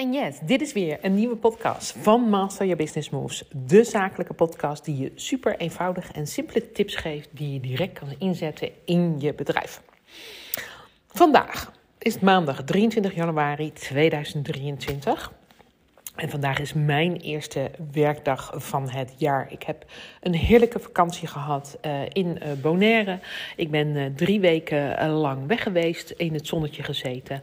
En yes, dit is weer een nieuwe podcast van Master Your Business Moves. De zakelijke podcast die je super eenvoudig en simpele tips geeft die je direct kan inzetten in je bedrijf. Vandaag is het maandag 23 januari 2023. En vandaag is mijn eerste werkdag van het jaar. Ik heb een heerlijke vakantie gehad uh, in uh, Bonaire. Ik ben uh, drie weken lang weg geweest, in het zonnetje gezeten.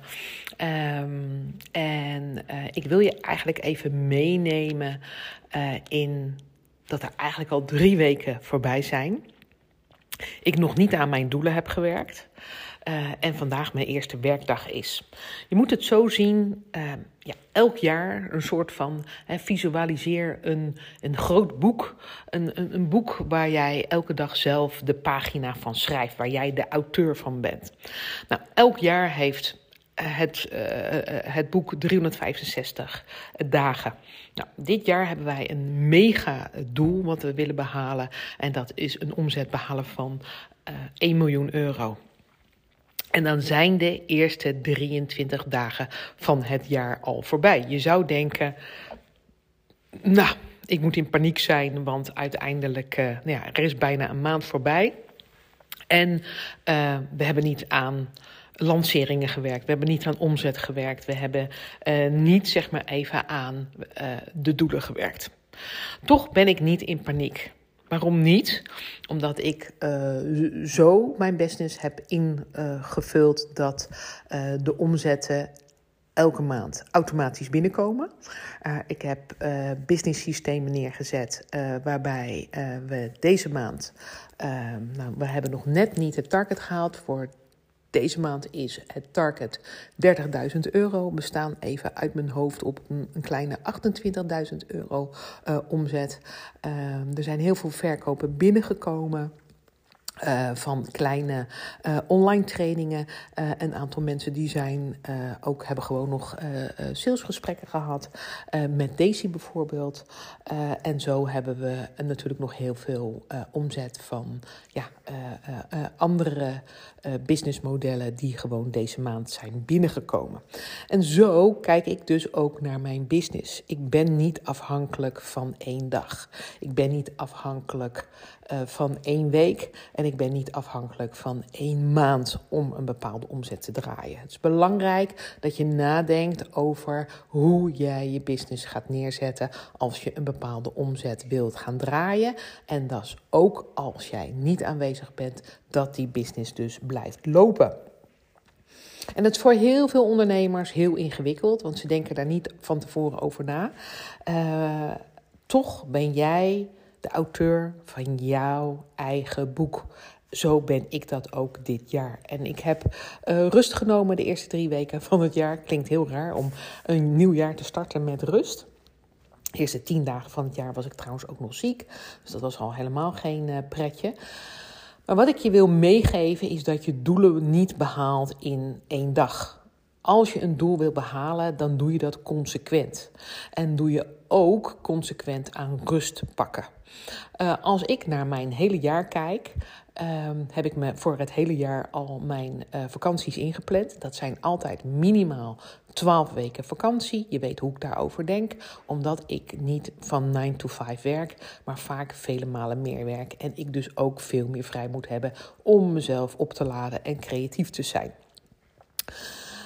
Um, en ik wil je eigenlijk even meenemen in dat er eigenlijk al drie weken voorbij zijn. Ik nog niet aan mijn doelen heb gewerkt. Uh, en vandaag mijn eerste werkdag is. Je moet het zo zien, uh, ja, elk jaar een soort van hè, visualiseer een, een groot boek. Een, een, een, boek waar jij elke dag zelf de pagina van schrijft, waar jij de auteur van bent. Nou, elk jaar heeft het, uh, het boek 365 dagen. Nou, dit jaar hebben wij een mega doel wat we willen behalen. En dat is een omzet behalen van 1 miljoen euro. En dan zijn de eerste 23 dagen van het jaar al voorbij. Je zou denken, nou, ik moet in paniek zijn, want uiteindelijk, uh, nou ja, er is bijna een maand voorbij. En uh, we hebben niet aan lanceringen gewerkt, we hebben niet aan omzet gewerkt, we hebben uh, niet zeg maar even aan de doelen gewerkt. Toch ben ik niet in paniek. Waarom niet? Omdat ik uh, zo mijn business heb ingevuld dat uh, de omzetten elke maand automatisch binnenkomen. Uh, ik heb business systemen neergezet waarbij we deze maand, nou, we hebben nog net niet het target gehaald voor deze maand is het target 30.000 euro. We staan even uit mijn hoofd op een, kleine 28.000 euro uh, omzet. Uh, er zijn heel veel verkopen binnengekomen. Uh, van kleine uh, online trainingen. Uh, een aantal mensen die zijn ook hebben gewoon nog salesgesprekken gehad. met Daisy bijvoorbeeld. en zo hebben we natuurlijk nog heel veel omzet van ja, andere businessmodellen die gewoon deze maand zijn binnengekomen. En zo kijk ik dus ook naar mijn business. Ik ben niet afhankelijk van één dag. Ik ben niet afhankelijk van één week. En ik ben niet afhankelijk van één maand om een bepaalde omzet te draaien. Het is belangrijk dat je nadenkt over hoe jij je business gaat neerzetten als je een bepaalde omzet wilt gaan draaien. En dat is ook als jij niet aanwezig bent, dat die business dus blijft lopen. En dat is voor heel veel ondernemers heel ingewikkeld, want ze denken daar niet van tevoren over na. Uh, toch ben jij de auteur van jouw eigen boek. Zo ben ik dat ook dit jaar. En ik heb uh, rust genomen de eerste drie weken van het jaar. Klinkt heel raar om een nieuw jaar te starten met rust. De eerste tien dagen van het jaar was ik trouwens ook nog ziek. Dus dat was al helemaal geen uh, pretje. Maar wat ik je wil meegeven is dat je doelen niet behaalt in één dag. Als je een doel wil behalen, dan doe je dat consequent. En doe je ook consequent aan rust pakken. Uh, als ik naar mijn hele jaar kijk, uh, heb ik me voor het hele jaar al mijn uh, vakanties ingepland. Dat zijn altijd minimaal 12 weken vakantie. Je weet hoe ik daarover denk, omdat ik niet van 9 to 5 werk, maar vaak vele malen meer werk. En ik dus ook veel meer vrij moet hebben om mezelf op te laden en creatief te zijn.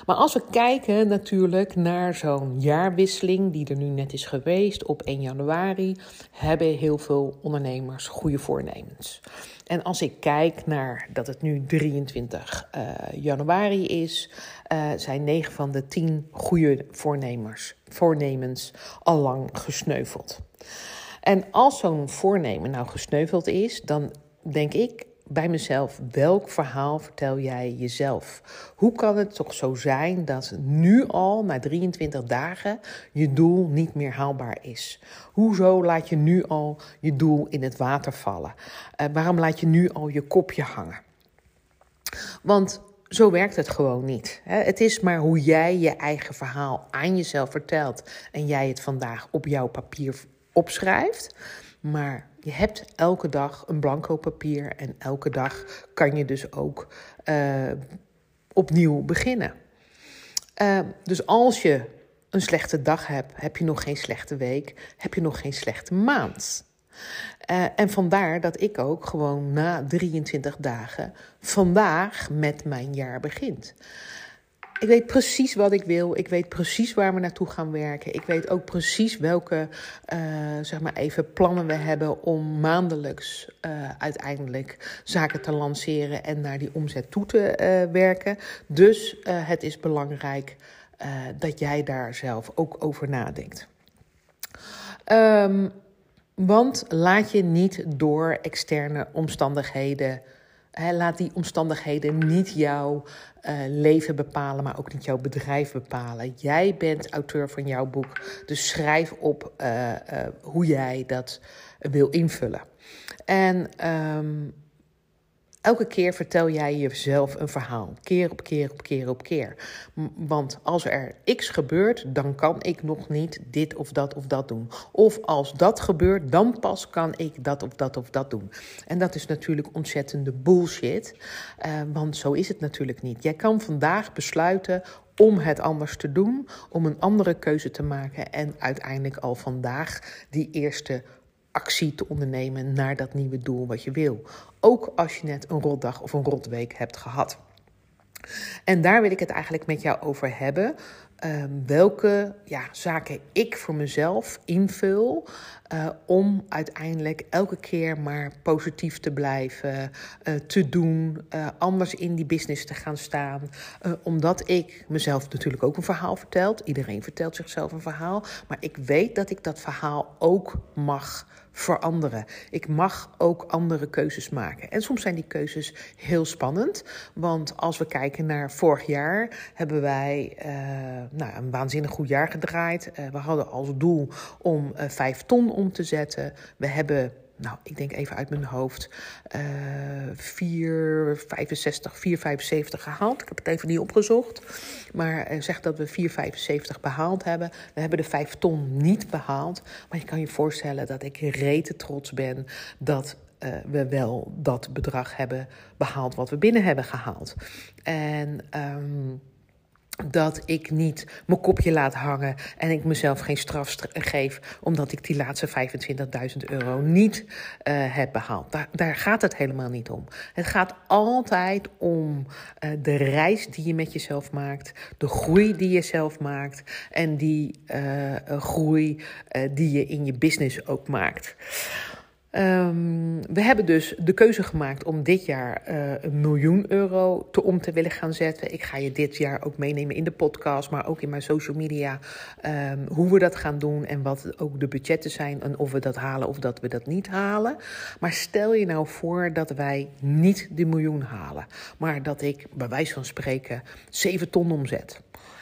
Maar als we kijken natuurlijk naar zo'n jaarwisseling die er nu net is geweest op 1 januari, hebben heel veel ondernemers goede voornemens. En als ik kijk naar dat het nu 23 uh, januari is, uh, zijn 9 van de 10 goede voornemers, voornemens al lang gesneuveld. En als zo'n voornemen nou gesneuveld is, dan denk ik bij mezelf, welk verhaal vertel jij jezelf? Hoe kan het toch zo zijn dat nu al, na 23 dagen, je doel niet meer haalbaar is? Hoezo laat je nu al je doel in het water vallen? Uh, waarom laat je nu al je kopje hangen? Want zo werkt het gewoon niet. Het is maar hoe jij je eigen verhaal aan jezelf vertelt en jij het vandaag op jouw papier opschrijft. Maar je hebt elke dag een blanco papier en elke dag kan je dus ook uh, opnieuw beginnen. Uh, dus als je een slechte dag hebt, heb je nog geen slechte week, heb je nog geen slechte maand. Uh, en vandaar dat ik ook gewoon na 23 dagen vandaag met mijn jaar begint. Ik weet precies wat ik wil. Ik weet precies waar we naartoe gaan werken. Ik weet ook precies welke uh, zeg maar even plannen we hebben om maandelijks uh, uiteindelijk zaken te lanceren en naar die omzet toe te uh, werken. Dus het is belangrijk dat jij daar zelf ook over nadenkt. Um, want laat je niet door externe omstandigheden laat die omstandigheden niet jouw uh, leven bepalen, maar ook niet jouw bedrijf bepalen. Jij bent auteur van jouw boek, dus schrijf op uh, uh, hoe jij dat wil invullen. En um, Elke keer vertel jij jezelf een verhaal. Keer op keer op keer op keer. Want als er iets gebeurt, dan kan ik nog niet dit of dat of dat doen. Of als dat gebeurt, dan pas kan ik dat of dat of dat doen. En dat is natuurlijk ontzettende bullshit. Uh, want zo is het natuurlijk niet. Jij kan vandaag besluiten om het anders te doen, om een andere keuze te maken en uiteindelijk al vandaag die eerste actie te ondernemen naar dat nieuwe doel wat je wil. Ook als je net een rotdag of een rotweek hebt gehad. En daar wil ik het eigenlijk met jou over hebben. Uh, welke ja, zaken ik voor mezelf invul uh, om uiteindelijk elke keer maar positief te blijven, uh, te doen, uh, anders in die business te gaan staan. omdat ik mezelf natuurlijk ook een verhaal vertelt. Iedereen vertelt zichzelf een verhaal. Maar ik weet dat ik dat verhaal ook mag veranderen. Ik mag ook andere keuzes maken. En soms zijn die keuzes heel spannend. Want als we kijken naar vorig jaar, hebben wij uh, nou, een waanzinnig goed jaar gedraaid. Uh, we hadden als doel om uh, vijf ton om te zetten. We hebben nou, ik denk even uit mijn hoofd, uh, 4,65, 4,75 gehaald. Ik heb het even niet opgezocht. Maar uh, zeg dat we 4,75 behaald hebben. We hebben de 5 ton niet behaald. Maar je kan je voorstellen dat ik rete trots ben dat uh, we wel dat bedrag hebben behaald wat we binnen hebben gehaald. En... Um, dat ik niet mijn kopje laat hangen en ik mezelf geen straf geef omdat ik die laatste 25.000 euro niet uh, heb behaald. Daar, daar, gaat het helemaal niet om. Het gaat altijd om uh, de reis die je met jezelf maakt, de groei die je zelf maakt en die uh, groei die je in je business ook maakt. Um, we hebben dus de keuze gemaakt om dit jaar uh, een miljoen euro te om te willen gaan zetten. Ik ga je dit jaar ook meenemen in de podcast, maar ook in mijn social media. Um, hoe we dat gaan doen en wat ook de budgetten zijn. En of we dat halen of dat we dat niet halen. Maar stel je nou voor dat wij niet de miljoen halen. Maar dat ik bij wijze van spreken 7 ton omzet.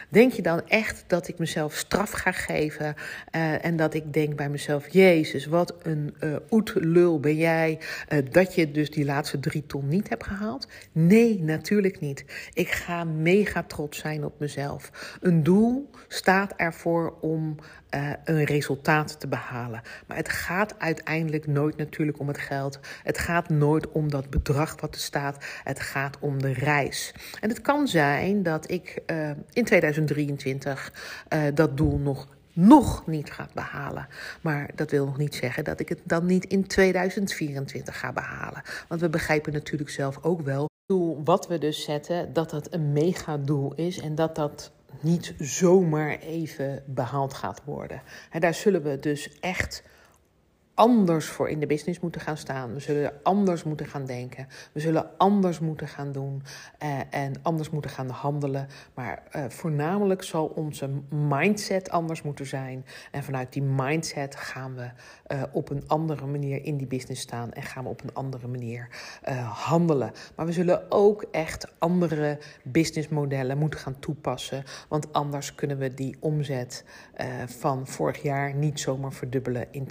Denk je dan echt dat ik mezelf straf ga geven uh, en dat ik denk bij mezelf: Jezus, wat een uh, oetlul ben jij uh, dat je dus die laatste drie ton niet hebt gehaald? Nee, natuurlijk niet. Ik ga mega trots zijn op mezelf. Een doel staat ervoor om uh, een resultaat te behalen. Maar het gaat uiteindelijk nooit natuurlijk om het geld. Het gaat nooit om dat bedrag wat er staat. Het gaat om de reis. En het kan zijn dat ik uh, in 2023 uh, dat doel nog nog niet gaat behalen. Maar dat wil nog niet zeggen dat ik het dan niet in 2024 ga behalen. Want we begrijpen natuurlijk zelf ook wel wat we dus zetten, dat dat een megadoel is en dat dat niet zomaar even behaald gaat worden. En daar zullen we dus echt anders voor in de business moeten gaan staan. We zullen anders moeten gaan denken. We zullen anders moeten gaan doen uh, en anders moeten gaan handelen. Maar uh, voornamelijk zal onze mindset anders moeten zijn. En vanuit die mindset gaan we uh, op een andere manier in die business staan en gaan we op een andere manier handelen. Maar we zullen ook echt andere businessmodellen moeten gaan toepassen. Want anders kunnen we die omzet van vorig jaar niet zomaar verdubbelen in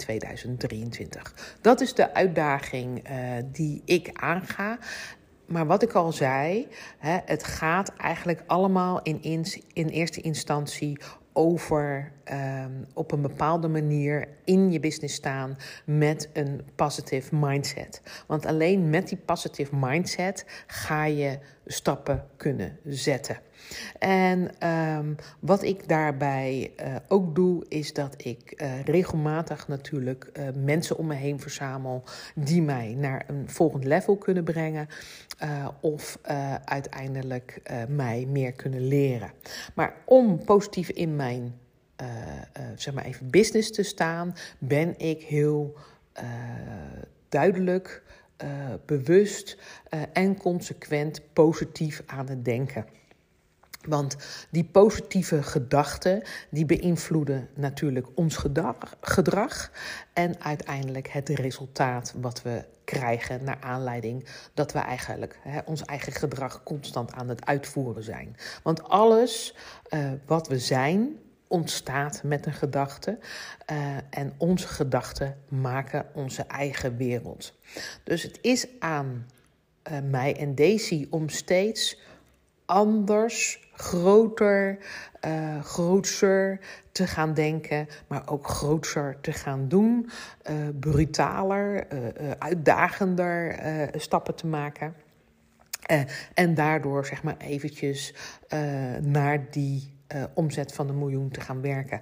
2023. Dat is de uitdaging uh, die ik aanga. Maar wat ik al zei, hè, het gaat eigenlijk allemaal in, in, eerste instantie over um, op een bepaalde manier in je business staan met een positive mindset. Want alleen met die positive mindset ga je stappen kunnen zetten. En um, wat ik daarbij uh, ook doe, is dat ik uh, regelmatig natuurlijk uh, mensen om me heen verzamel die mij naar een volgend level kunnen brengen. of uiteindelijk mij meer kunnen leren. Maar om positief in mijn zeg maar even business te staan, ben ik heel duidelijk bewust en consequent positief aan het denken. Want die positieve gedachten, die beïnvloeden natuurlijk ons gedrag, en uiteindelijk het resultaat wat we krijgen naar aanleiding dat we eigenlijk hè, ons eigen gedrag constant aan het uitvoeren zijn. Want alles uh, wat we zijn, ontstaat met een gedachte. Uh, en onze gedachten maken onze eigen wereld. Dus het is aan uh, mij en Daisy om steeds anders, groter, uh, grootser te gaan denken, maar ook grootser te gaan doen, uh, brutaler, uh, uitdagender stappen te maken. en daardoor zeg maar eventjes naar die omzet van een miljoen te gaan werken.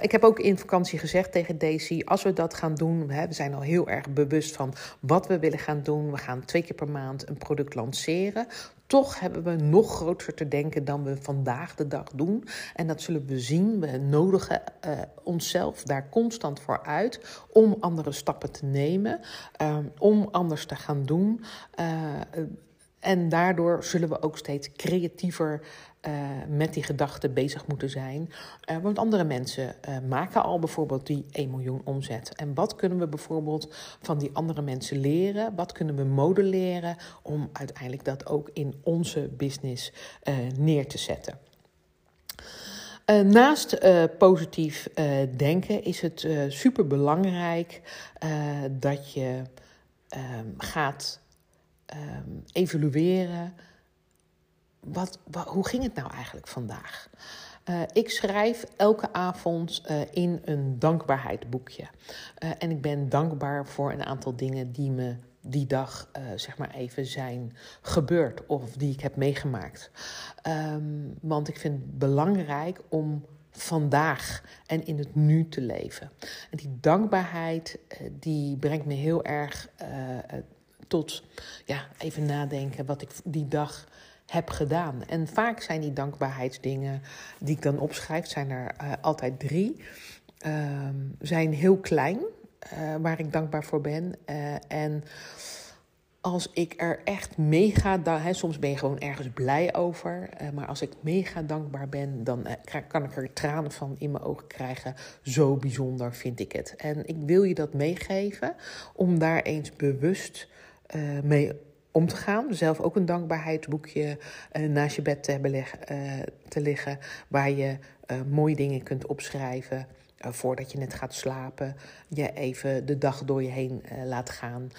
Ik heb ook in vakantie gezegd tegen Daisy: als we dat gaan doen, hè, we zijn al heel erg bewust van wat we willen gaan doen. We gaan twee keer per maand een product lanceren. Toch hebben we nog groter te denken dan we vandaag de dag doen. En dat zullen we zien. We nodigen uh, onszelf daar constant voor uit om andere stappen te nemen, om anders te gaan doen. En daardoor zullen we ook steeds creatiever uh, met die gedachten bezig moeten zijn. Uh, want andere mensen uh, maken al bijvoorbeeld die 1 miljoen omzet. En wat kunnen we bijvoorbeeld van die andere mensen leren? Wat kunnen we modelleren om uiteindelijk dat ook in onze business neer te zetten? naast positief denken is het super belangrijk dat je ehm, gaat um, evalueren. Wat, hoe ging het nou eigenlijk vandaag? Uh, ik schrijf elke avond uh, in een dankbaarheidsboekje. Uh, en ik ben dankbaar voor een aantal dingen die me die dag, zeg maar even, zijn gebeurd of die ik heb meegemaakt. Um, want ik vind het belangrijk om vandaag en in het nu te leven. En die dankbaarheid, die brengt me heel erg tot ja, even nadenken wat ik die dag heb gedaan. En vaak zijn die dankbaarheidsdingen die ik dan opschrijf, zijn er uh, altijd drie. Uh, zijn heel klein, uh, waar ik dankbaar voor ben. Uh, en als ik er echt mega, hè, soms ben je gewoon ergens blij over. maar als ik mega dankbaar ben, dan kan ik er tranen van in mijn ogen krijgen. Zo bijzonder vind ik het. En ik wil je dat meegeven om daar eens bewust uh, mee om te gaan. Zelf ook een dankbaarheidsboekje uh, naast je bed te, hebben uh, te liggen, waar je mooie dingen kunt opschrijven. voordat je net gaat slapen, je even de dag door je heen laat gaan.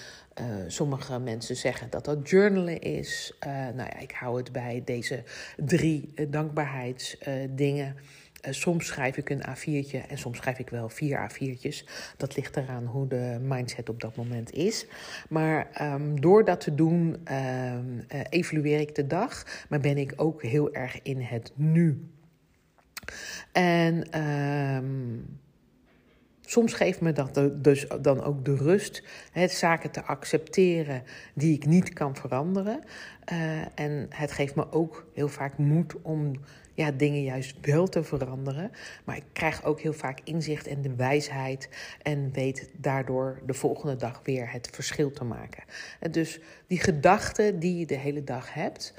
sommige mensen zeggen dat dat journalen is. nou ja, ik hou het bij deze drie dankbaarheidsdingen. Uh, soms schrijf ik een A4'tje en soms schrijf ik wel vier A4'tjes. Dat ligt eraan hoe de mindset op dat moment is. Maar um, door dat te doen, um, evalueer ik de dag, maar ben ik ook heel erg in het nu. En um, soms geeft me dat dus dan ook de rust, het zaken te accepteren die ik niet kan veranderen. Uh, en het geeft me ook heel vaak moed om ja, dingen juist wel te veranderen. Maar ik krijg ook heel vaak inzicht en de wijsheid en weet daardoor de volgende dag weer het verschil te maken. En dus die gedachten die je de hele dag hebt,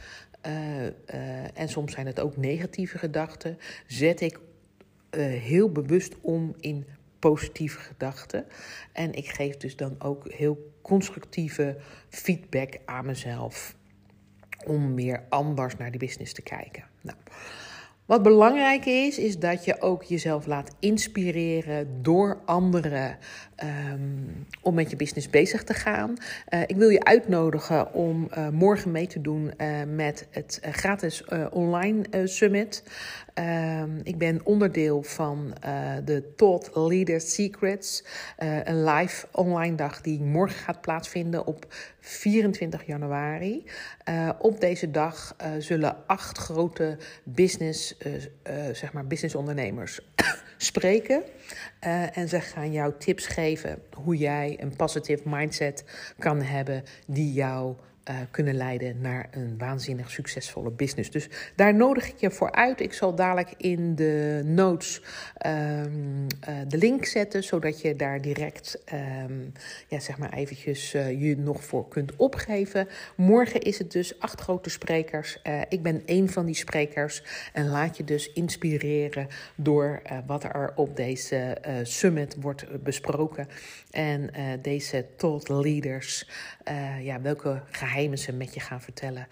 uh, uh, en soms zijn het ook negatieve gedachten, zet ik uh, heel bewust om in positieve gedachten. En ik geef dus dan ook heel constructieve feedback aan mezelf om weer anders naar die business te kijken. Nou, wat belangrijk is, is dat je ook jezelf laat inspireren door andere om met je business bezig te gaan. ik wil je uitnodigen om morgen mee te doen met het gratis online summit. Um, ik ben onderdeel van de Thought Leader Secrets, een live online dag die morgen gaat plaatsvinden op 24 januari. Op deze dag zullen acht grote business, zeg maar businessondernemers spreken. en ze gaan jou tips geven hoe jij een positive mindset kan hebben die jou uh, kunnen leiden naar een waanzinnig succesvolle business. Dus daar nodig ik je voor uit. Ik zal dadelijk in de notes um, uh, de link zetten, zodat je daar direct um, ja, zeg maar eventjes uh, je nog voor kunt opgeven. Morgen is het dus acht grote sprekers. ik ben één van die sprekers en laat je dus inspireren door wat er op deze summit wordt besproken. En deze thought leaders, ja, welke geheimen ze met je gaan vertellen.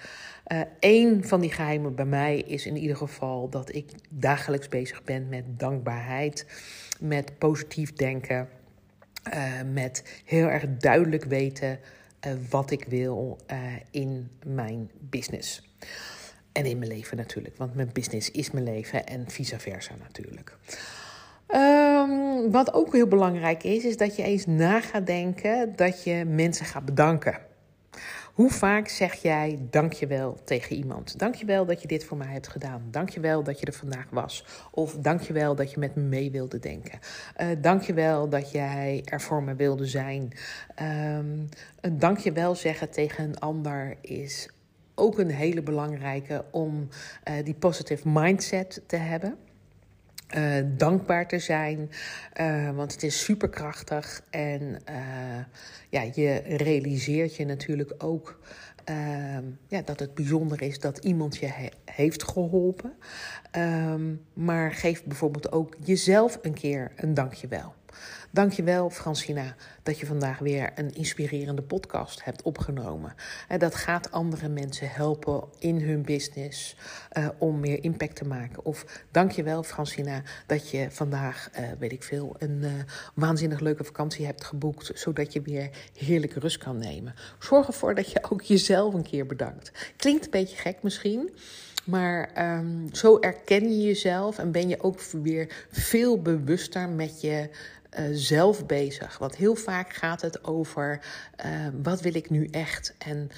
Uh, een van die geheimen bij mij is in ieder geval dat ik dagelijks bezig ben met dankbaarheid, met positief denken, met heel erg duidelijk weten wat ik wil in mijn business. En in mijn leven natuurlijk, want mijn business is mijn leven en vice versa natuurlijk. Um, wat ook heel belangrijk is, is dat je eens na gaat denken dat je mensen gaat bedanken. Hoe vaak zeg jij dankjewel tegen iemand? Dankjewel dat je dit voor mij hebt gedaan. Dankjewel dat je er vandaag was. Of dankjewel dat je met me mee wilde denken. Uh, dankjewel dat jij er voor me wilde zijn. Um, een dankjewel zeggen tegen een ander is ook een hele belangrijke om uh, die positive mindset te hebben. Uh, dankbaar te zijn, uh, want het is superkrachtig en uh, ja, je realiseert je natuurlijk ook ja, dat het bijzonder is dat iemand je he heeft geholpen. Um, maar geef bijvoorbeeld ook jezelf een keer een dankjewel. Dankjewel Francina dat je vandaag weer een inspirerende podcast hebt opgenomen. En dat gaat andere mensen helpen in hun business uh, om meer impact te maken. Of dankjewel Francina dat je vandaag, uh, weet ik veel, een waanzinnig leuke vakantie hebt geboekt. Zodat je weer heerlijke rust kan nemen. Zorg ervoor dat je ook jezelf een keer bedankt. Klinkt een beetje gek misschien. Maar um, zo erken je jezelf en ben je ook weer veel bewuster met je uh, zelf bezig. Want heel vaak gaat het over uh, wat wil ik nu echt? En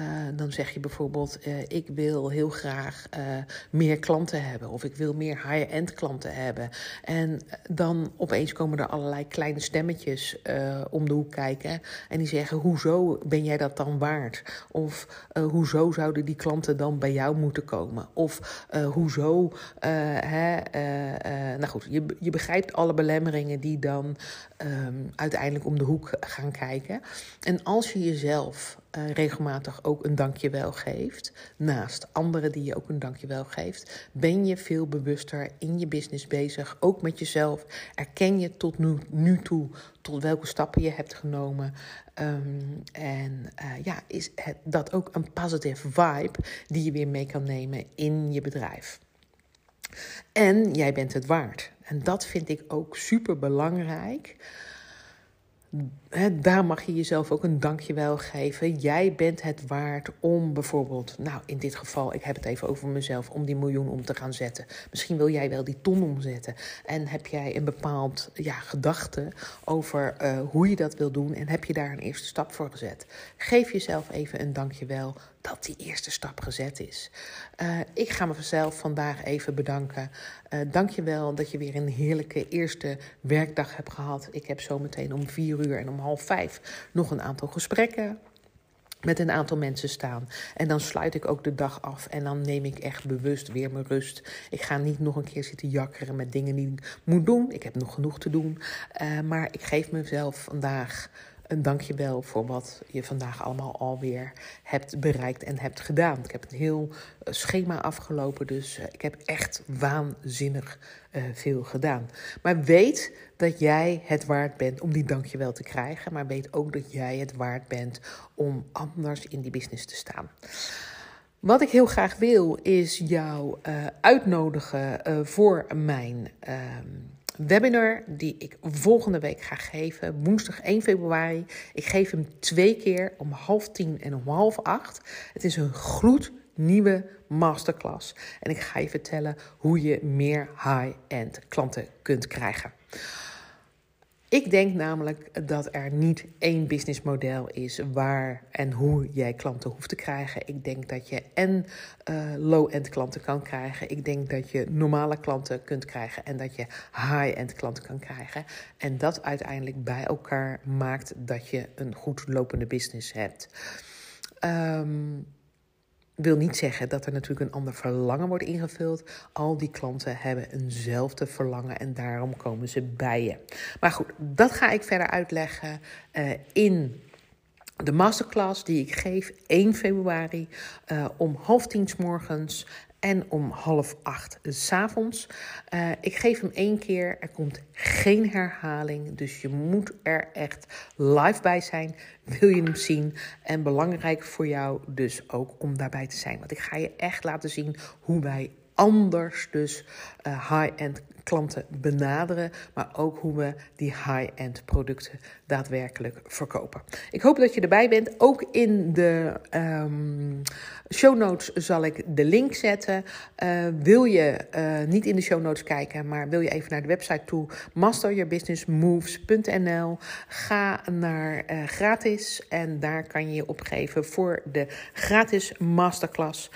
uh, dan zeg je bijvoorbeeld: uh, Ik wil heel graag uh, meer klanten hebben. Of ik wil meer high-end klanten hebben. En dan opeens komen er allerlei kleine stemmetjes om de hoek kijken. En die zeggen: Hoezo ben jij dat dan waard? Of hoezo zouden die klanten dan bij jou moeten komen? Of hoezo. hè, nou goed, je, je begrijpt alle belemmeringen die dan um, uiteindelijk om de hoek gaan kijken. En als je jezelf uh, regelmatig ook een dankjewel geeft, naast anderen die je ook een dankjewel geeft, ben je veel bewuster in je business bezig, ook met jezelf. Erken je tot nu, nu toe tot welke stappen je hebt genomen. Um, en uh, ja, is het, dat ook een positive vibe die je weer mee kan nemen in je bedrijf. En jij bent het waard. En dat vind ik ook super belangrijk daar mag je jezelf ook een dankjewel geven. Jij bent het waard om bijvoorbeeld, nou in dit geval, ik heb het even over mezelf, om die miljoen om te gaan zetten. Misschien wil jij wel die ton omzetten. En heb jij een bepaald ja, gedachte over uh, hoe je dat wil doen en heb je daar een eerste stap voor gezet. Geef jezelf even een dankjewel dat die eerste stap gezet is. Uh, ik ga mezelf vandaag even bedanken. Uh, Dank je wel dat je weer een heerlijke eerste werkdag hebt gehad. Ik heb zometeen om vier uur en om half vijf nog een aantal gesprekken met een aantal mensen staan. En dan sluit ik ook de dag af en dan neem ik echt bewust weer mijn rust. Ik ga niet nog een keer zitten jakkeren met dingen die ik moet doen. Ik heb nog genoeg te doen. Uh, maar ik geef mezelf vandaag een dankjewel voor wat je vandaag allemaal alweer hebt bereikt en hebt gedaan. Ik heb een heel eh, schema afgelopen, dus eh, ik heb echt waanzinnig uh, veel gedaan. Maar weet dat jij het waard bent om die dankjewel te krijgen, maar weet ook dat jij het waard bent om anders in die business te staan. Wat ik heel graag wil, is jou uitnodigen voor mijn. Uh, webinar die ik volgende week ga geven, woensdag 1 februari. Ik geef hem twee keer om half tien en om half acht. Het is een gloednieuwe masterclass. En ik ga je vertellen hoe je meer high-end klanten kunt krijgen. Ik denk namelijk dat er niet één businessmodel is waar en hoe jij klanten hoeft te krijgen. Ik denk dat je en uh, low-end klanten kan krijgen. Ik denk dat je normale klanten kunt krijgen en dat je high-end klanten kan krijgen. En dat uiteindelijk bij elkaar maakt dat je een goed lopende business hebt. Um, wil niet zeggen dat er natuurlijk een ander verlangen wordt ingevuld. Al die klanten hebben eenzelfde verlangen en daarom komen ze bij je. Maar goed, dat ga ik verder uitleggen uh, in de masterclass die ik geef 1 februari uh, om half tien s morgens en om half acht s avonds. Uh, ik geef hem één keer. Er komt geen herhaling. Dus je moet er echt live bij zijn. Wil je hem zien? En belangrijk voor jou dus ook om daarbij te zijn. Want ik ga je echt laten zien hoe wij anders dus uh, high-end klanten benaderen, maar ook hoe we die high-end producten daadwerkelijk verkopen. Ik hoop dat je erbij bent. Ook in de um, show notes zal ik de link zetten. Uh, wil je uh, niet in de show notes kijken, maar wil je even naar de website toe, masteryourbusinessmoves.nl. Ga naar uh, gratis en daar kan je je opgeven voor de gratis masterclass.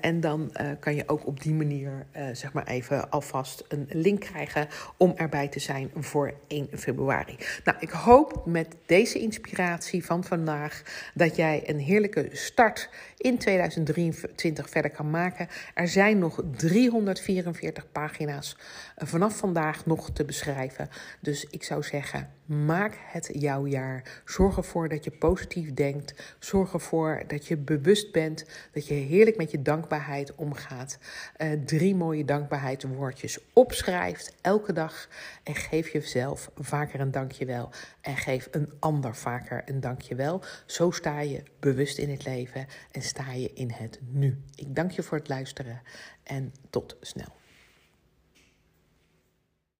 en dan kan je ook op die manier zeg maar even alvast een krijgen om erbij te zijn voor 1 februari. Nou, ik hoop met deze inspiratie van vandaag dat jij een heerlijke start in 2023 verder kan maken. Er zijn nog 344 pagina's eh, vanaf vandaag nog te beschrijven. Dus ik zou zeggen, maak het jouw jaar. Zorg ervoor dat je positief denkt. Zorg ervoor dat je bewust bent. Dat je heerlijk met je dankbaarheid omgaat. Uh, drie mooie dankbaarheidswoordjes opschrijft elke dag. En geef jezelf vaker een dankjewel. En geef een ander vaker een dankjewel. Zo sta je bewust in het leven en sta je in het nu. Ik dank je voor het luisteren en tot snel.